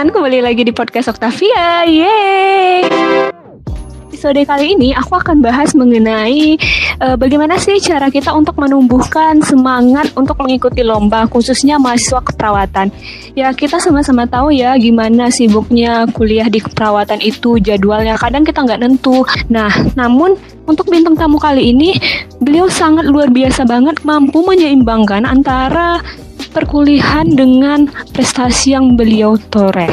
teman-teman, kembali lagi di podcast Octavia. Yeay! Episode kali ini aku akan bahas mengenai uh, bagaimana sih cara kita untuk menumbuhkan semangat untuk mengikuti lomba, khususnya mahasiswa keperawatan. Ya kita sama-sama tahu ya gimana sibuknya kuliah di keperawatan itu jadwalnya. Kadang kita nggak nentu. Nah, namun untuk bintang tamu kali ini beliau sangat luar biasa banget mampu menyeimbangkan antara perkuliahan dengan prestasi yang beliau toreh.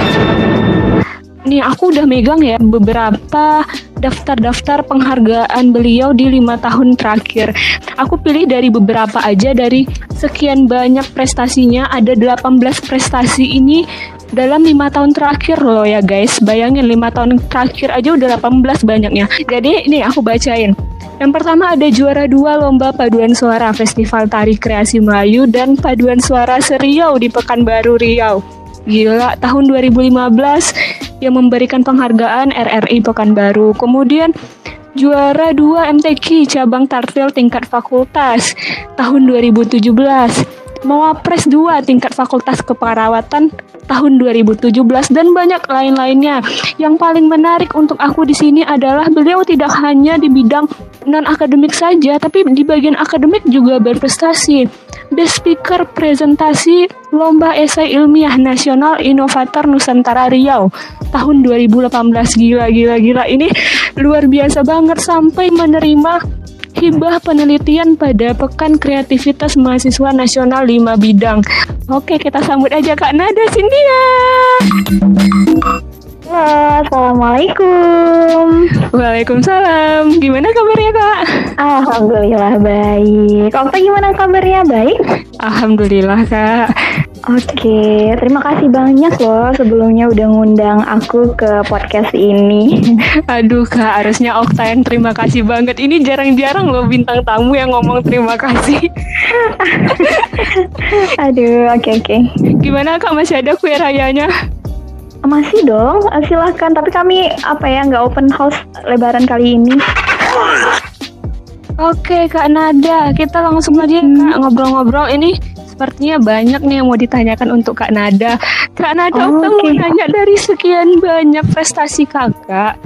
Nih aku udah megang ya beberapa daftar-daftar penghargaan beliau di lima tahun terakhir. Aku pilih dari beberapa aja dari sekian banyak prestasinya ada 18 prestasi ini dalam lima tahun terakhir loh ya guys. Bayangin lima tahun terakhir aja udah 18 banyaknya. Jadi ini aku bacain. Yang pertama ada juara dua lomba paduan suara Festival Tari Kreasi Melayu dan paduan suara Seriau di Pekanbaru Riau. Gila, tahun 2015 yang memberikan penghargaan RRI Pekanbaru. Kemudian juara dua MTQ cabang tartil tingkat fakultas tahun 2017. Mawapres 2 tingkat fakultas keperawatan tahun 2017 dan banyak lain-lainnya. Yang paling menarik untuk aku di sini adalah beliau tidak hanya di bidang non akademik saja, tapi di bagian akademik juga berprestasi. Best Speaker presentasi Lomba Esai Ilmiah Nasional Inovator Nusantara Riau tahun 2018 gila gila gila ini luar biasa banget sampai menerima hibah penelitian pada Pekan Kreativitas Mahasiswa Nasional 5 bidang. Oke, kita sambut aja Kak Nada Cynthia. Halo, Assalamualaikum. Waalaikumsalam. Gimana kabarnya Kak? Alhamdulillah baik. Kak gimana kabarnya? Baik? Alhamdulillah Kak. Oke, terima kasih banyak loh sebelumnya udah ngundang aku ke podcast ini. Aduh Kak, harusnya Okta yang terima kasih banget. Ini jarang-jarang loh bintang tamu yang ngomong terima kasih. Aduh, oke okay, oke. Okay. Gimana Kak, masih ada kue rayanya? Masih dong, eh, silahkan. Tapi kami apa ya nggak open house Lebaran kali ini. Oke Kak Nada, kita langsung aja hmm. Kak ngobrol-ngobrol ini sepertinya banyak nih yang mau ditanyakan untuk Kak Nada. Kak Nada, oh, okay. mau nanya dari sekian banyak prestasi kakak,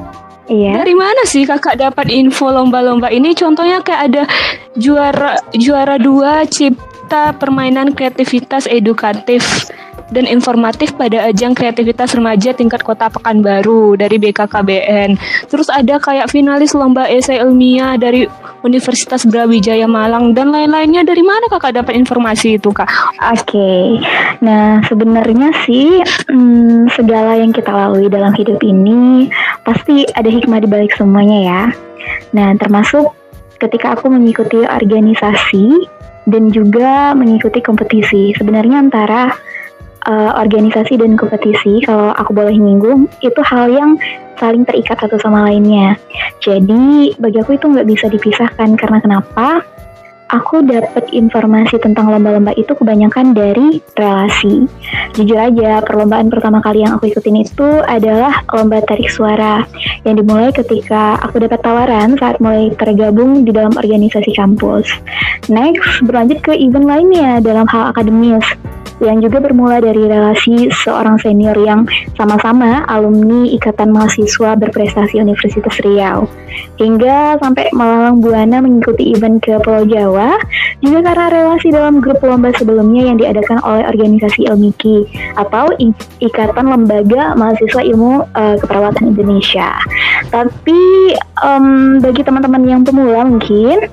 Iya. Dari mana sih kakak dapat info lomba-lomba ini? Contohnya kayak ada juara juara dua cipta permainan kreativitas edukatif dan informatif pada ajang kreativitas remaja tingkat kota Pekanbaru dari BKKBN. Terus ada kayak finalis lomba esai ilmiah dari Universitas Brawijaya Malang dan lain-lainnya. Dari mana kakak dapat informasi itu kak? Oke, okay. nah sebenarnya sih hmm, segala yang kita lalui dalam hidup ini pasti ada hikmah di balik semuanya ya. Nah termasuk ketika aku mengikuti organisasi dan juga mengikuti kompetisi. Sebenarnya antara uh, organisasi dan kompetisi kalau aku boleh nyinggung itu hal yang saling terikat satu sama lainnya. Jadi bagi aku itu nggak bisa dipisahkan karena kenapa? aku dapat informasi tentang lomba-lomba itu kebanyakan dari relasi. Jujur aja, perlombaan pertama kali yang aku ikutin itu adalah lomba tarik suara yang dimulai ketika aku dapat tawaran saat mulai tergabung di dalam organisasi kampus. Next, berlanjut ke event lainnya dalam hal akademis yang juga bermula dari relasi seorang senior yang sama-sama alumni Ikatan Mahasiswa Berprestasi Universitas Riau. Hingga sampai melalang buana mengikuti event ke Pulau Jawa juga karena relasi dalam grup lomba sebelumnya yang diadakan oleh organisasi Ilmiki atau Ikatan Lembaga Mahasiswa Ilmu uh, Keperawatan Indonesia. Tapi um, bagi teman-teman yang pemula mungkin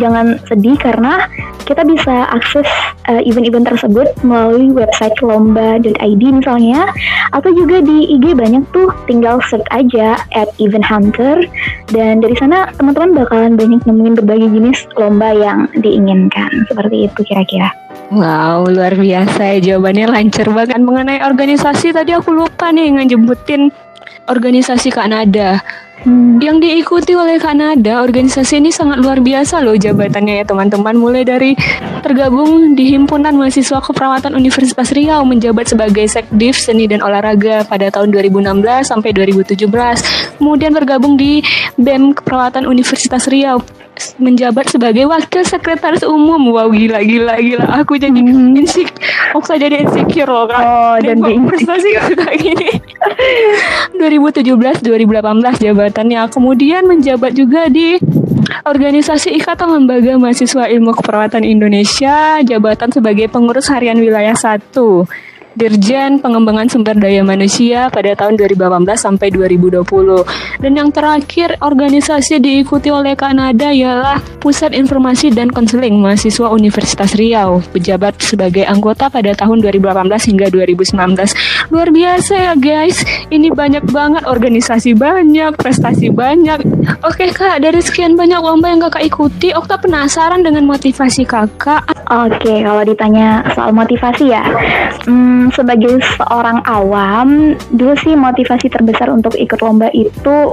jangan sedih karena kita bisa akses event event-event tersebut melalui website lomba.id misalnya atau juga di IG banyak tuh tinggal search aja at event hunter dan dari sana teman-teman bakalan banyak nemuin berbagai jenis lomba yang diinginkan seperti itu kira-kira. Wow, luar biasa ya jawabannya lancar banget mengenai organisasi tadi aku lupa nih ngejemputin organisasi Kak Nada Hmm. Yang diikuti oleh Kanada, organisasi ini sangat luar biasa loh jabatannya ya teman-teman. Mulai dari tergabung di Himpunan Mahasiswa Keperawatan Universitas Riau menjabat sebagai Sekdiv Seni dan Olahraga pada tahun 2016 sampai 2017. Kemudian bergabung di BEM Keperawatan Universitas Riau menjabat sebagai wakil sekretaris umum. Wow gila gila gila. Aku jadi hmm. insecure. Aku jadi insecure loh kan. Oh, dan, dan prestasi kayak gini. 2017 2018 jabatannya. Kemudian menjabat juga di Organisasi Ikatan Lembaga Mahasiswa Ilmu Keperawatan Indonesia, jabatan sebagai pengurus harian wilayah 1. Dirjen Pengembangan Sumber Daya Manusia pada tahun 2018 sampai 2020. Dan yang terakhir, organisasi diikuti oleh Kanada ialah Pusat Informasi dan Konseling Mahasiswa Universitas Riau, pejabat sebagai anggota pada tahun 2018 hingga 2019. Luar biasa ya guys, ini banyak banget organisasi banyak, prestasi banyak. Oke kak, dari sekian banyak lomba yang kakak ikuti, Okta penasaran dengan motivasi kakak. Oke, kalau ditanya soal motivasi ya, hmm, sebagai seorang awam, dulu sih motivasi terbesar untuk ikut lomba itu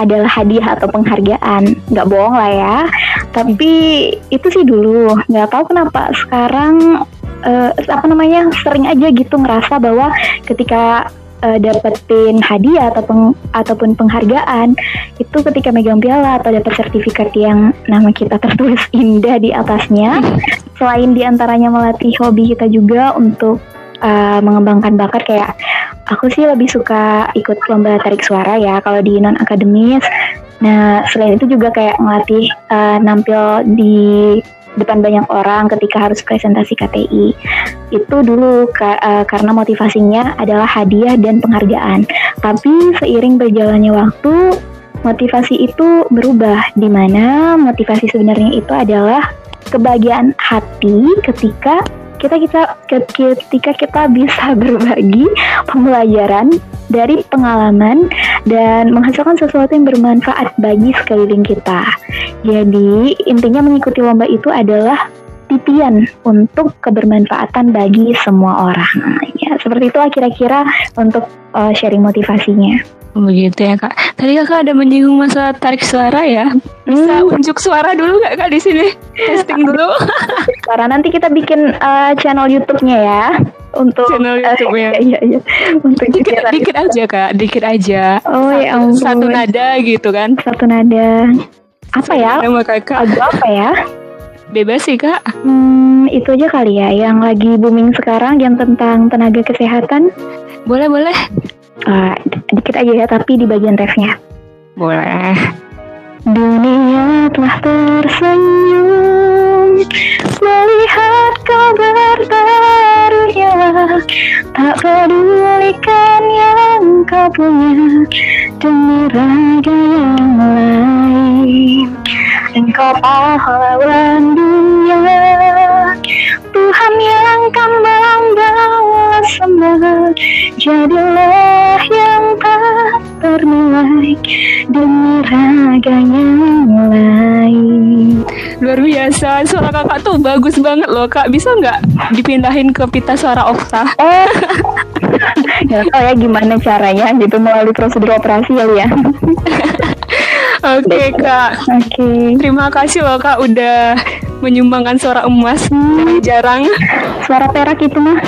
adalah hadiah atau penghargaan. Nggak bohong lah ya. Tapi itu sih dulu. Nggak tahu kenapa sekarang uh, apa namanya sering aja gitu ngerasa bahwa ketika uh, dapetin hadiah atau peng, ataupun penghargaan itu ketika megang piala atau dapat sertifikat yang nama kita tertulis indah di atasnya selain di antaranya melatih hobi kita juga untuk uh, mengembangkan bakat kayak aku sih lebih suka ikut lomba tarik suara ya kalau di non akademis. Nah selain itu juga kayak ngelatih uh, nampil di depan banyak orang ketika harus presentasi KTI. Itu dulu ka, uh, karena motivasinya adalah hadiah dan penghargaan. Tapi seiring berjalannya waktu, motivasi itu berubah di mana motivasi sebenarnya itu adalah kebahagiaan hati ketika kita kita ketika kita bisa berbagi pembelajaran dari pengalaman dan menghasilkan sesuatu yang bermanfaat bagi sekeliling kita. Jadi intinya mengikuti lomba itu adalah titian untuk kebermanfaatan bagi semua orang. Ya, seperti itu kira-kira untuk uh, sharing motivasinya. Begitu ya kak. Tadi kakak ada menyinggung masalah tarik suara ya. Bisa hmm. unjuk suara dulu nggak kak di sini? Testing dulu. Suara nanti kita bikin uh, channel YouTube-nya ya untuk channel YouTube ya. Iya iya. Untuk dikit, dikit aja kak, dikit aja. Oh ya ampun. Satu nada gitu kan? Satu nada. Apa ya? Nama kakak. Lagu apa ya? Bebas sih kak. Hmm, itu aja kali ya yang lagi booming sekarang yang tentang tenaga kesehatan. Boleh boleh. Uh, dikit aja ya, tapi di bagian refnya. Boleh. Dunia telah tersenyum melihat kau bertaruhnya tak pedulikan yang kau punya demi raga yang lain. Engkau pahlawan dunia Tuhan yang kan membawa semua Jadilah yang tak ternilai Demi raga yang lain Luar biasa, suara kakak tuh bagus banget loh kak Bisa nggak dipindahin ke pita suara okta? Oh, nggak tahu ya gimana caranya gitu melalui prosedur operasi kali ya Oke okay, kak. Oke. Okay. Terima kasih loh kak udah menyumbangkan suara emas hmm. jarang. Suara perak itu mah.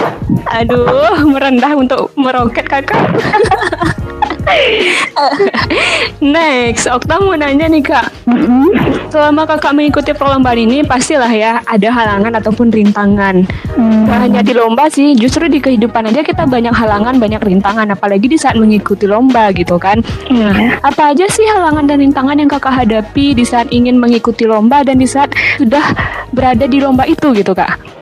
Aduh merendah untuk meroket kakak. Next, Okta mau nanya nih kak. Mm-hmm. Selama kakak mengikuti perlombaan ini, pastilah ya ada halangan ataupun rintangan. Mm. Gak hanya di lomba sih, justru di kehidupan aja kita banyak halangan, banyak rintangan. Apalagi di saat mengikuti lomba gitu kan. Yeah. Nah, apa aja sih halangan dan rintangan yang kakak hadapi di saat ingin mengikuti lomba dan di saat sudah berada di lomba itu gitu kak?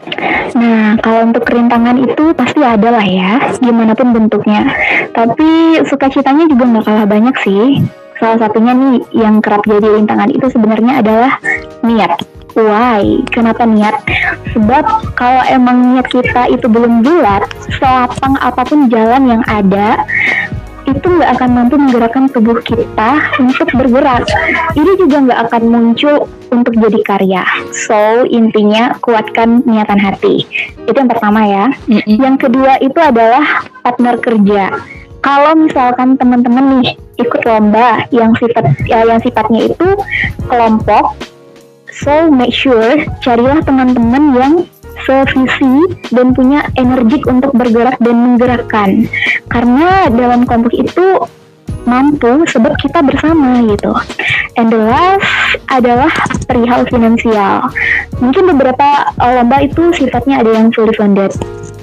Nah, kalau untuk rintangan itu pasti ada lah ya, gimana pun bentuknya. Tapi sukacitanya juga nggak kalah banyak sih. Salah satunya nih yang kerap jadi rintangan itu sebenarnya adalah niat. Why? Kenapa niat? Sebab kalau emang niat kita itu belum bulat, selapang apa pun jalan yang ada, itu nggak akan mampu menggerakkan tubuh kita untuk bergerak. Ini juga nggak akan muncul untuk jadi karya. So intinya kuatkan niatan hati. Itu yang pertama ya. Mm -hmm. Yang kedua itu adalah partner kerja. kalau misalkan teman-teman nih ikut lomba yang sifat ya, yang sifatnya itu kelompok, so make sure carilah teman-teman yang sevisi dan punya energik untuk bergerak dan menggerakkan. Karena dalam kelompok itu mampu sebab kita bersama gitu. And the last adalah perihal finansial. Mungkin beberapa lomba itu sifatnya ada yang fully funded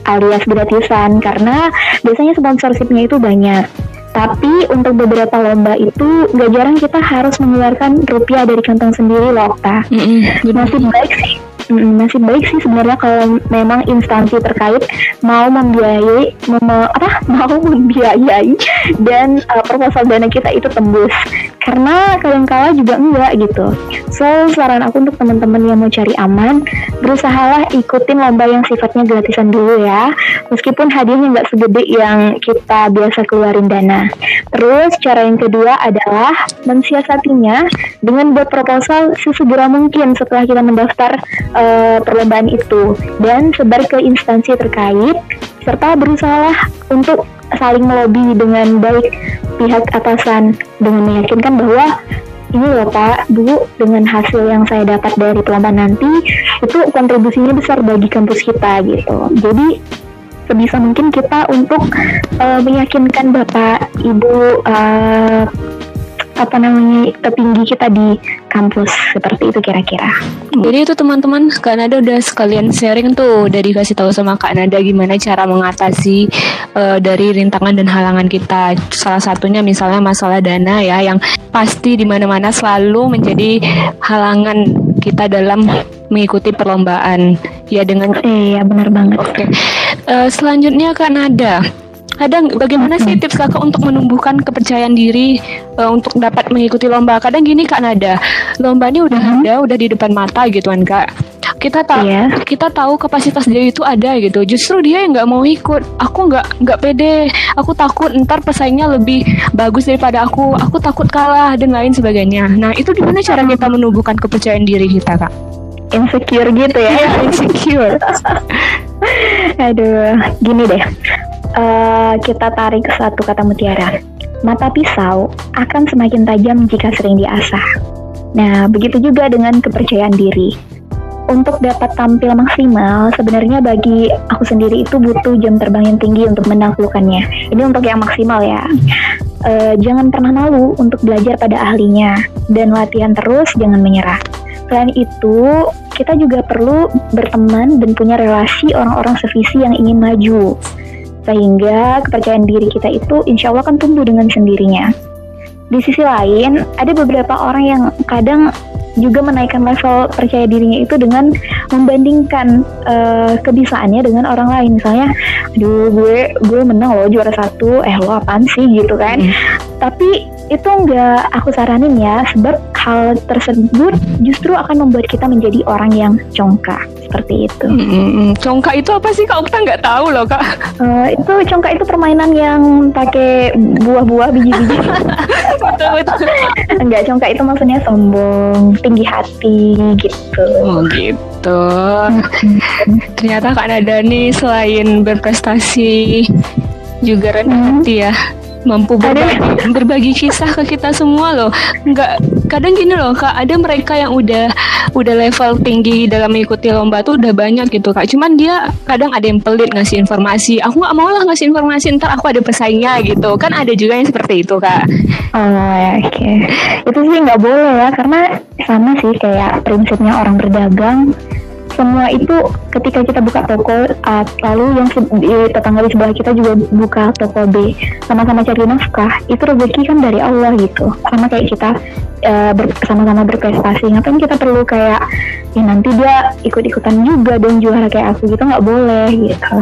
alias gratisan karena biasanya sponsorshipnya itu banyak. Tapi untuk beberapa lomba itu gak jarang kita harus mengeluarkan rupiah dari kantong sendiri loh, Okta. Mm -hmm. Nasib baik sih Mm, masih baik sih sebenarnya kalau memang instansi terkait mau membiayai mem apa? Mau membiayai dan uh, proposal dana kita itu tembus. Karena kalian kalah juga enggak gitu. So saran aku untuk teman-teman yang mau cari aman berusahalah ikutin lomba yang sifatnya gratisan dulu ya. Meskipun hadiahnya nggak segede yang kita biasa keluarin dana. Terus cara yang kedua adalah mensiasatinya dengan buat proposal sesegera mungkin setelah kita mendaftar uh, uh, perlombaan itu dan sebar ke instansi terkait serta berusaha untuk saling melobi dengan baik pihak atasan dengan meyakinkan bahwa ini loh Pak, Bu, dengan hasil yang saya dapat dari perlombaan nanti itu kontribusinya besar bagi kampus kita gitu. Jadi sebisa mungkin kita untuk uh, meyakinkan Bapak, Ibu, uh, apa namanya petinggi kita di kampus seperti itu kira-kira. Jadi itu teman-teman Kak Nada udah sekalian sharing tuh udah dikasih tahu sama Kak Nada gimana cara mengatasi uh, dari rintangan dan halangan kita. Salah satunya misalnya masalah dana ya yang pasti di mana-mana selalu menjadi halangan kita dalam mengikuti perlombaan. Ya dengan Iya, benar banget. Oke. Okay. Uh, eh, selanjutnya Kak Nada kadang bagaimana sih tips kakak untuk menumbuhkan kepercayaan diri uh, untuk dapat mengikuti lomba? Kadang gini kak Nada lomba ini udah hmm. ada udah di depan mata gitu kan kak. Kita tahu yeah. kita tahu kapasitas dia itu ada gitu. Justru dia yang nggak mau ikut. Aku nggak nggak pede. Aku takut ntar pesaingnya lebih bagus daripada aku. Aku takut kalah dan lain sebagainya. Nah itu gimana cara kita menumbuhkan kepercayaan diri kita kak? Insecure gitu ya? Yeah, insecure. Aduh gini deh. Uh, kita tarik satu kata mutiara. Mata pisau akan semakin tajam jika sering diasah. Nah, begitu juga dengan kepercayaan diri. Untuk dapat tampil maksimal, sebenarnya bagi aku sendiri itu butuh jam terbang yang tinggi untuk menaklukkannya. Ini untuk yang maksimal ya. Uh, jangan pernah malu untuk belajar pada ahlinya dan latihan terus, jangan menyerah. Selain itu, kita juga perlu berteman dan punya relasi orang-orang sevisi yang ingin maju sehingga kepercayaan diri kita itu insya Allah akan tumbuh dengan sendirinya. Di sisi lain, ada beberapa orang yang kadang juga menaikkan level percaya dirinya itu dengan membandingkan uh, kebisaannya dengan orang lain. Misalnya, aduh gue gue menang loh juara satu, eh lo apaan sih gitu kan? Hmm. Tapi itu nggak aku saranin ya, sebab hal tersebut justru akan membuat kita menjadi orang yang congkak seperti itu. Hmm, congkak itu apa sih kak? Kita nggak tahu loh kak. Uh, itu congkak itu permainan yang pakai buah-buah biji-biji. betul betul. Enggak congkak itu maksudnya sombong, tinggi hati gitu. Oh gitu. Ternyata kak Nada nih selain berprestasi juga rendah hmm. hati ya mampu berbagi, berbagi kisah ke kita semua loh. Enggak kadang gini loh kak, ada mereka yang udah udah level tinggi dalam mengikuti lomba tuh udah banyak gitu kak. Cuman dia kadang ada yang pelit ngasih informasi. Aku nggak mau lah ngasih informasi ntar aku ada pesaingnya gitu. Kan ada juga yang seperti itu kak. Oh ya oke. Okay. Itu sih nggak boleh ya karena sama sih kayak prinsipnya orang berdagang semua itu ketika kita buka toko uh, lalu yang di tetangga di sebelah kita juga buka toko B. Sama-sama cari nafkah itu rezeki kan dari Allah gitu. Sama kayak kita uh, bersama-sama berprestasi. Ngapain kita perlu kayak ya nanti dia ikut-ikutan juga dan juara kayak aku gitu nggak boleh gitu.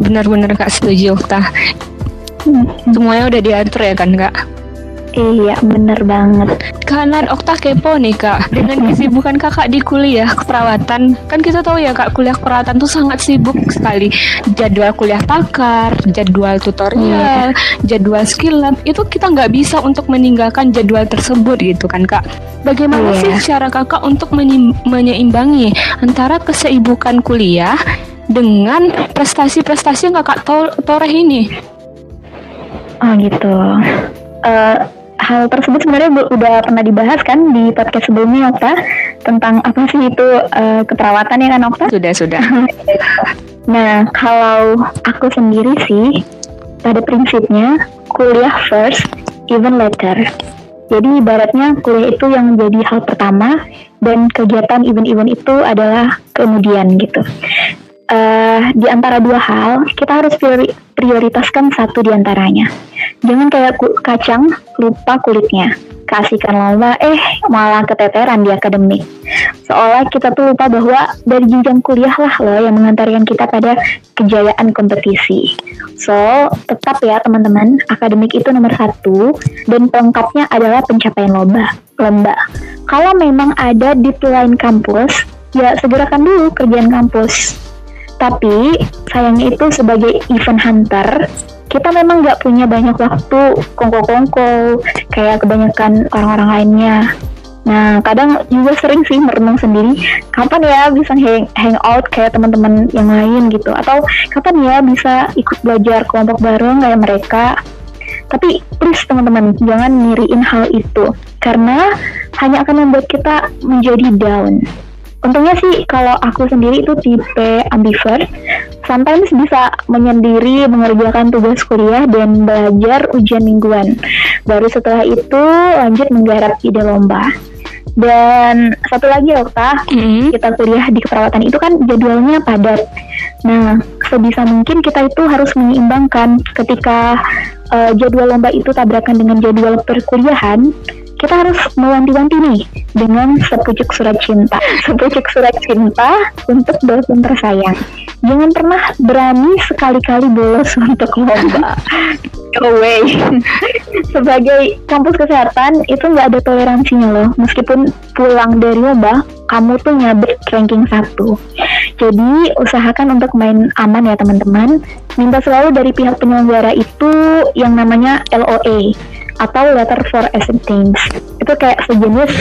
Benar-benar kak setuju kak hmm. semuanya udah diatur ya kan kak Iya bener banget Kanan Okta kepo nih kak Dengan kesibukan kakak di kuliah keperawatan Kan kita tahu ya kak kuliah keperawatan tuh sangat sibuk sekali Jadwal kuliah pakar Jadwal tutorial yeah. Jadwal skill lab Itu kita nggak bisa untuk meninggalkan jadwal tersebut gitu kan kak Bagaimana yeah. sih cara kakak untuk menyeimbangi Antara kesibukan kuliah Dengan prestasi-prestasi yang kakak toreh ini Oh gitu. Uh, hal tersebut sebenarnya udah pernah dibahas kan di podcast sebelumnya Okta tentang apa sih itu uh, keperawatan ya kan Okta? Sudah sudah. nah kalau aku sendiri sih pada prinsipnya kuliah first, even later. Jadi ibaratnya kuliah itu yang menjadi hal pertama dan kegiatan event-event itu adalah kemudian gitu. Uh, di antara dua hal, kita harus prioritaskan satu di antaranya. Jangan kayak kacang lupa kulitnya kasihkan lomba, eh malah keteteran di akademik. Seolah kita tuh lupa bahwa dari jenjang kuliah lah loh yang mengantarkan kita pada kejayaan kompetisi. So, tetap ya teman-teman, akademik itu nomor satu dan pelengkapnya adalah pencapaian lomba. Lomba. Kalau memang ada di deadline kampus, ya segerakan dulu kerjaan kampus. Tapi sayangnya itu sebagai event hunter, kita memang nggak punya banyak waktu kongko-kongko kayak kebanyakan orang-orang lainnya. Nah, kadang juga sering sih merenung sendiri, kapan ya bisa hang, hang out kayak teman-teman yang lain gitu, atau kapan ya bisa ikut belajar kelompok bareng kayak mereka. Tapi please teman-teman, jangan ngiriin hal itu, karena hanya akan membuat kita menjadi down. Untungnya sih kalau aku sendiri itu tipe ambivert, sometimes bisa menyendiri mengerjakan tugas kuliah dan belajar ujian mingguan. Baru setelah itu lanjut menggarap ide lomba. Dan satu lagi Okta, mm-hmm. kita kuliah di keperawatan itu kan jadwalnya padat. Nah, sebisa mungkin kita itu harus menyeimbangkan ketika uh, jadwal lomba itu tabrakan dengan jadwal perkuliahan kita harus mewanti-wanti nih dengan sepucuk surat cinta. Sepucuk surat cinta untuk dosen tersayang. Jangan pernah berani sekali-kali bolos untuk lomba. Go away. Sebagai kampus kesehatan itu nggak ada toleransinya loh. Meskipun pulang dari lomba, kamu tuh nyabet ranking satu. Jadi usahakan untuk main aman ya teman-teman. Minta selalu dari pihak penyelenggara itu yang namanya LOA atau letter for acceptance. Itu kayak sejenis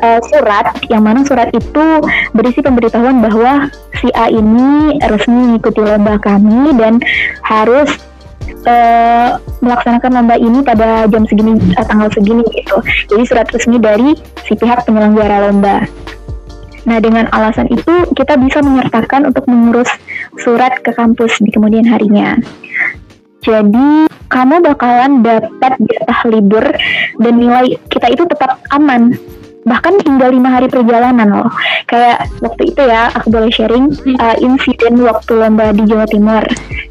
uh, surat yang mana surat itu berisi pemberitahuan bahwa si A ini resmi mengikuti lomba kami dan harus uh, melaksanakan lomba ini pada jam segini uh, tanggal segini gitu. Jadi surat resmi dari si pihak penyelenggara lomba. Nah, dengan alasan itu kita bisa menyertakan untuk mengurus surat ke kampus di kemudian harinya. Jadi kamu bakalan dapat jatah libur dan nilai kita itu tetap aman bahkan hingga lima hari perjalanan loh. Kayak waktu itu ya aku boleh sharing uh, insiden waktu lomba di Jawa Timur.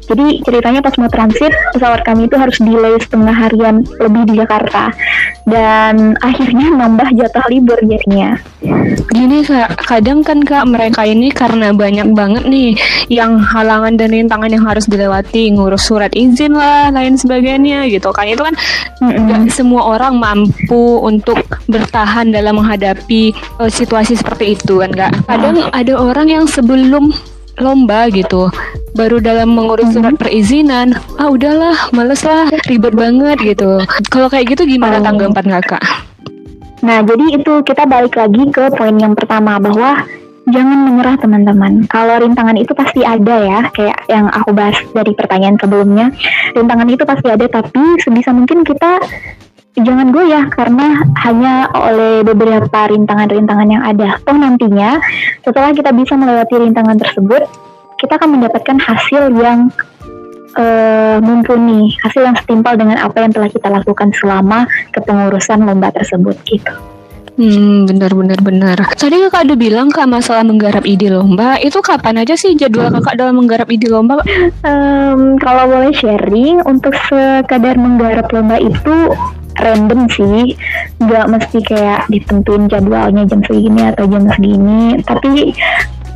Jadi ceritanya pas mau transit pesawat kami itu harus delay setengah harian lebih di Jakarta. Dan akhirnya nambah jatah libur jadinya. Gini kak. Kadang kan kak mereka ini karena banyak banget nih yang halangan dan rintangan yang harus dilewati ngurus surat izin lah lain sebagainya gitu kan. Itu kan mm -hmm. semua orang mampu untuk bertahan dalam menghadapi uh, situasi seperti itu kan kak kadang ada orang yang sebelum lomba gitu baru dalam mengurus mhm. surat perizinan ah udahlah males lah ribet banget gitu kalau kayak gitu gimana oh. tanggapan kakak nah jadi itu kita balik lagi ke poin yang pertama bahwa jangan menyerah teman-teman. Kalau rintangan itu pasti ada ya, kayak yang aku bahas dari pertanyaan sebelumnya. Rintangan itu pasti ada, tapi sebisa mungkin kita jangan goyah karena hanya oleh beberapa rintangan-rintangan yang ada. Toh nantinya setelah kita bisa melewati rintangan tersebut, kita akan mendapatkan hasil yang uh, mumpuni, hasil yang setimpal dengan apa yang telah kita lakukan selama kepengurusan lomba tersebut gitu. Hmm, benar benar benar. Tadi kakak ada bilang kak masalah menggarap ide lomba, itu kapan aja sih jadwal kakak dalam menggarap ide lomba? Um, kalau boleh sharing, untuk sekadar menggarap lomba itu random sih. Nggak mesti kayak ditentuin jadwalnya jam segini atau jam segini. Tapi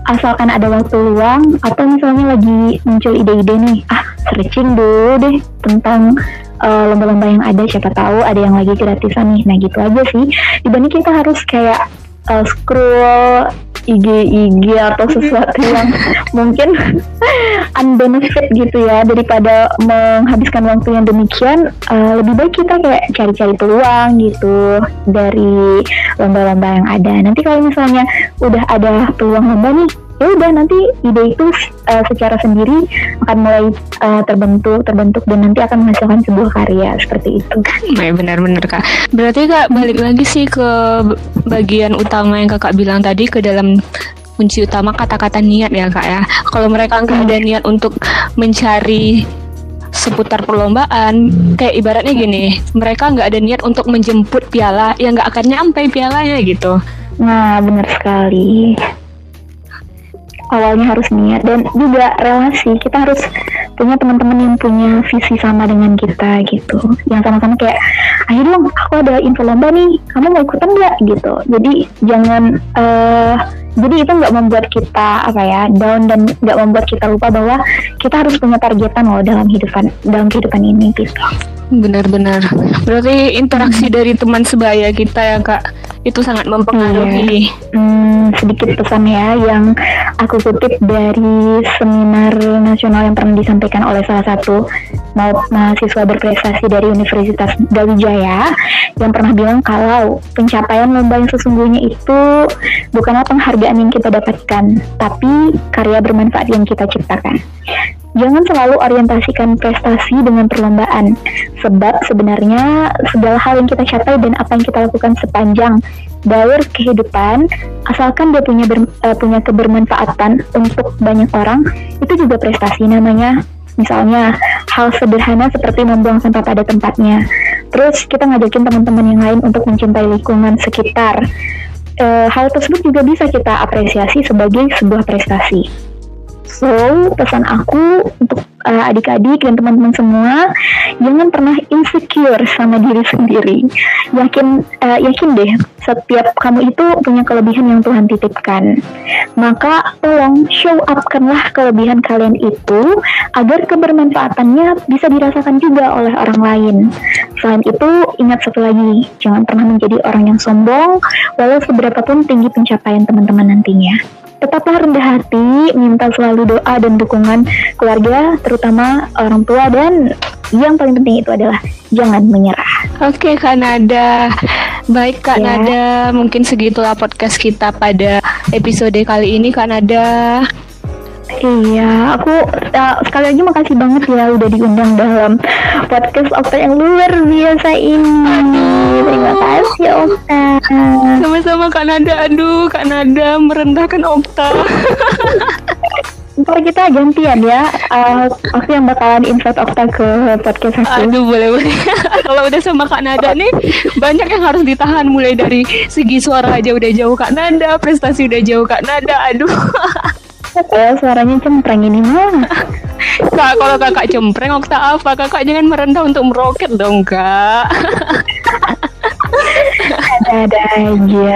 asalkan ada waktu luang atau misalnya lagi muncul ide-ide nih ah searching dulu deh tentang eh, lomba-lomba yang ada siapa tahu ada yang lagi gratisan nih. Nah gitu aja sih. Dibanding kita harus kayak uh, scroll IG-IG atau sesuatu yang mungkin unbenefit gitu ya daripada menghabiskan waktu yang demikian uh, lebih baik kita kayak cari-cari peluang gitu dari lomba-lomba yang ada. Nanti kalau misalnya udah ada peluang lomba nih ya udah nanti ide itu uh, secara sendiri akan mulai uh, terbentuk terbentuk dan nanti akan menghasilkan sebuah karya seperti itu. Ya benar-benar kak. Berarti kak balik lagi sih ke bagian utama yang kakak bilang tadi ke dalam kunci utama kata-kata niat ya kak ya. Kalau mereka nggak ada niat untuk mencari seputar perlombaan kayak ibaratnya gini mereka nggak ada niat untuk menjemput piala yang nggak akan nyampe pialanya gitu nah benar sekali awalnya harus niat dan juga relasi. Kita harus punya teman-teman yang punya visi sama dengan kita gitu. Yang sama-sama kayak ayo dong aku ada info lomba nih. Kamu mau ikutan nggak? gitu. Jadi jangan uh, jadi itu nggak membuat kita apa ya down dan nggak membuat kita lupa bahwa kita harus punya targetan loh dalam kehidupan dalam kehidupan ini gitu. Benar-benar. Berarti interaksi hmm. dari teman sebaya kita ya kak itu sangat mempengaruhi. Hmm, sedikit pesan ya yang aku kutip dari seminar nasional yang pernah disampaikan oleh salah satu mahasiswa berprestasi dari Universitas Brawijaya yang pernah bilang kalau pencapaian lomba yang sesungguhnya itu bukanlah penghargaan yang kita dapatkan tapi karya bermanfaat yang kita ciptakan Jangan selalu orientasikan prestasi dengan perlombaan, sebab sebenarnya segala hal yang kita capai dan apa yang kita lakukan sepanjang dalur kehidupan, asalkan dia punya ber, uh, punya kebermanfaatan untuk banyak orang, itu juga prestasi namanya. Misalnya hal sederhana seperti membuang sampah pada tempatnya. Terus kita ngajakin teman-teman yang lain untuk mencintai lingkungan sekitar. Uh, hal tersebut juga bisa kita apresiasi sebagai sebuah prestasi. So, pesan aku untuk uh, adik-adik dan teman-teman semua, jangan pernah insecure sama diri sendiri. Yakin, uh, yakin deh, setiap kamu itu punya kelebihan yang Tuhan titipkan. Maka tolong show upkanlah kelebihan kalian itu agar kebermanfaatannya bisa dirasakan juga oleh orang lain. Selain itu, ingat satu lagi, jangan pernah menjadi orang yang sombong, walau seberapa pun tinggi pencapaian teman-teman nantinya tetaplah rendah hati, minta selalu doa dan dukungan keluarga, terutama orang tua dan yang paling penting itu adalah jangan menyerah. Oke, Kak Nada. Baik Kak ya. Nada, mungkin segitulah podcast kita pada episode kali ini Kak Nada. Iya, aku uh, sekali lagi makasih banget ya udah diundang dalam podcast Okta yang luar biasa ini. Terima kasih Okta. Sama-sama Kak Nada, aduh Kak Nada merendahkan Okta. Ntar kita gantian ya. Uh, aku yang bakalan invite Okta ke podcast aku. Aduh boleh boleh. Kalau udah sama Kak Nada nih banyak yang harus ditahan mulai dari segi suara aja udah jauh Kak Nada, prestasi udah jauh Kak Nada. Aduh. Oh, suaranya cempreng ini mah. Kak, kalau kakak cempreng, okta apa? Kakak jangan merendah untuk meroket dong, kak. Ada-ada aja,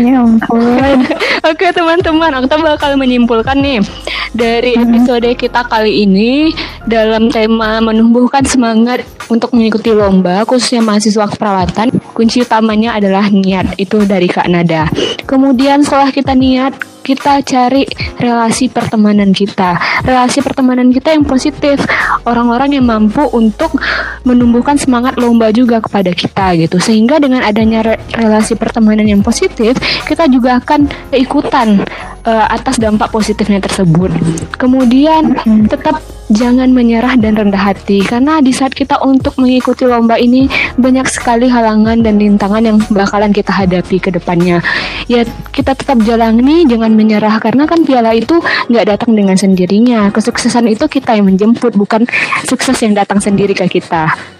ya ampun. Oke teman-teman, Okta bakal menyimpulkan nih dari episode kita kali ini dalam tema menumbuhkan semangat untuk mengikuti lomba khususnya mahasiswa keperawatan kunci utamanya adalah niat itu dari Kak Nada. Kemudian setelah kita niat kita cari relasi pertemanan kita, relasi pertemanan kita yang positif, orang-orang yang mampu untuk menumbuhkan semangat lomba juga kepada kita gitu. Sehingga dengan adanya re relasi pertemanan yang positif, kita juga akan ikutan uh, atas dampak positifnya tersebut. Kemudian tetap jangan menyerah dan rendah hati karena di saat kita untuk mengikuti lomba ini banyak sekali halangan dan rintangan yang bakalan kita hadapi ke depannya. Ya kita tetap jalani jangan menyerah karena kan piala itu nggak datang dengan sendirinya. Kesuksesan itu kita yang menjemput bukan sukses yang datang sendiri ke kita.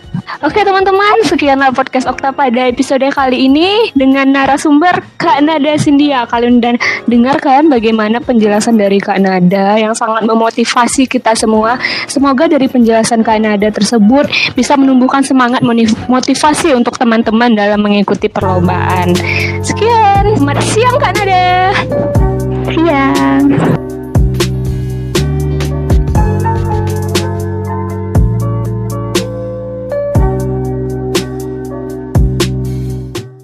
Oke teman-teman, sekianlah podcast Okta pada episode kali ini dengan narasumber Kak Nada Sindia. Kalian dan dengarkan bagaimana penjelasan dari Kak Nada yang sangat memotivasi kita semua. Semoga dari penjelasan Kak Nada tersebut bisa menumbuhkan semangat motivasi untuk teman-teman dalam mengikuti perlombaan. Sekian, selamat siang Kak Nada.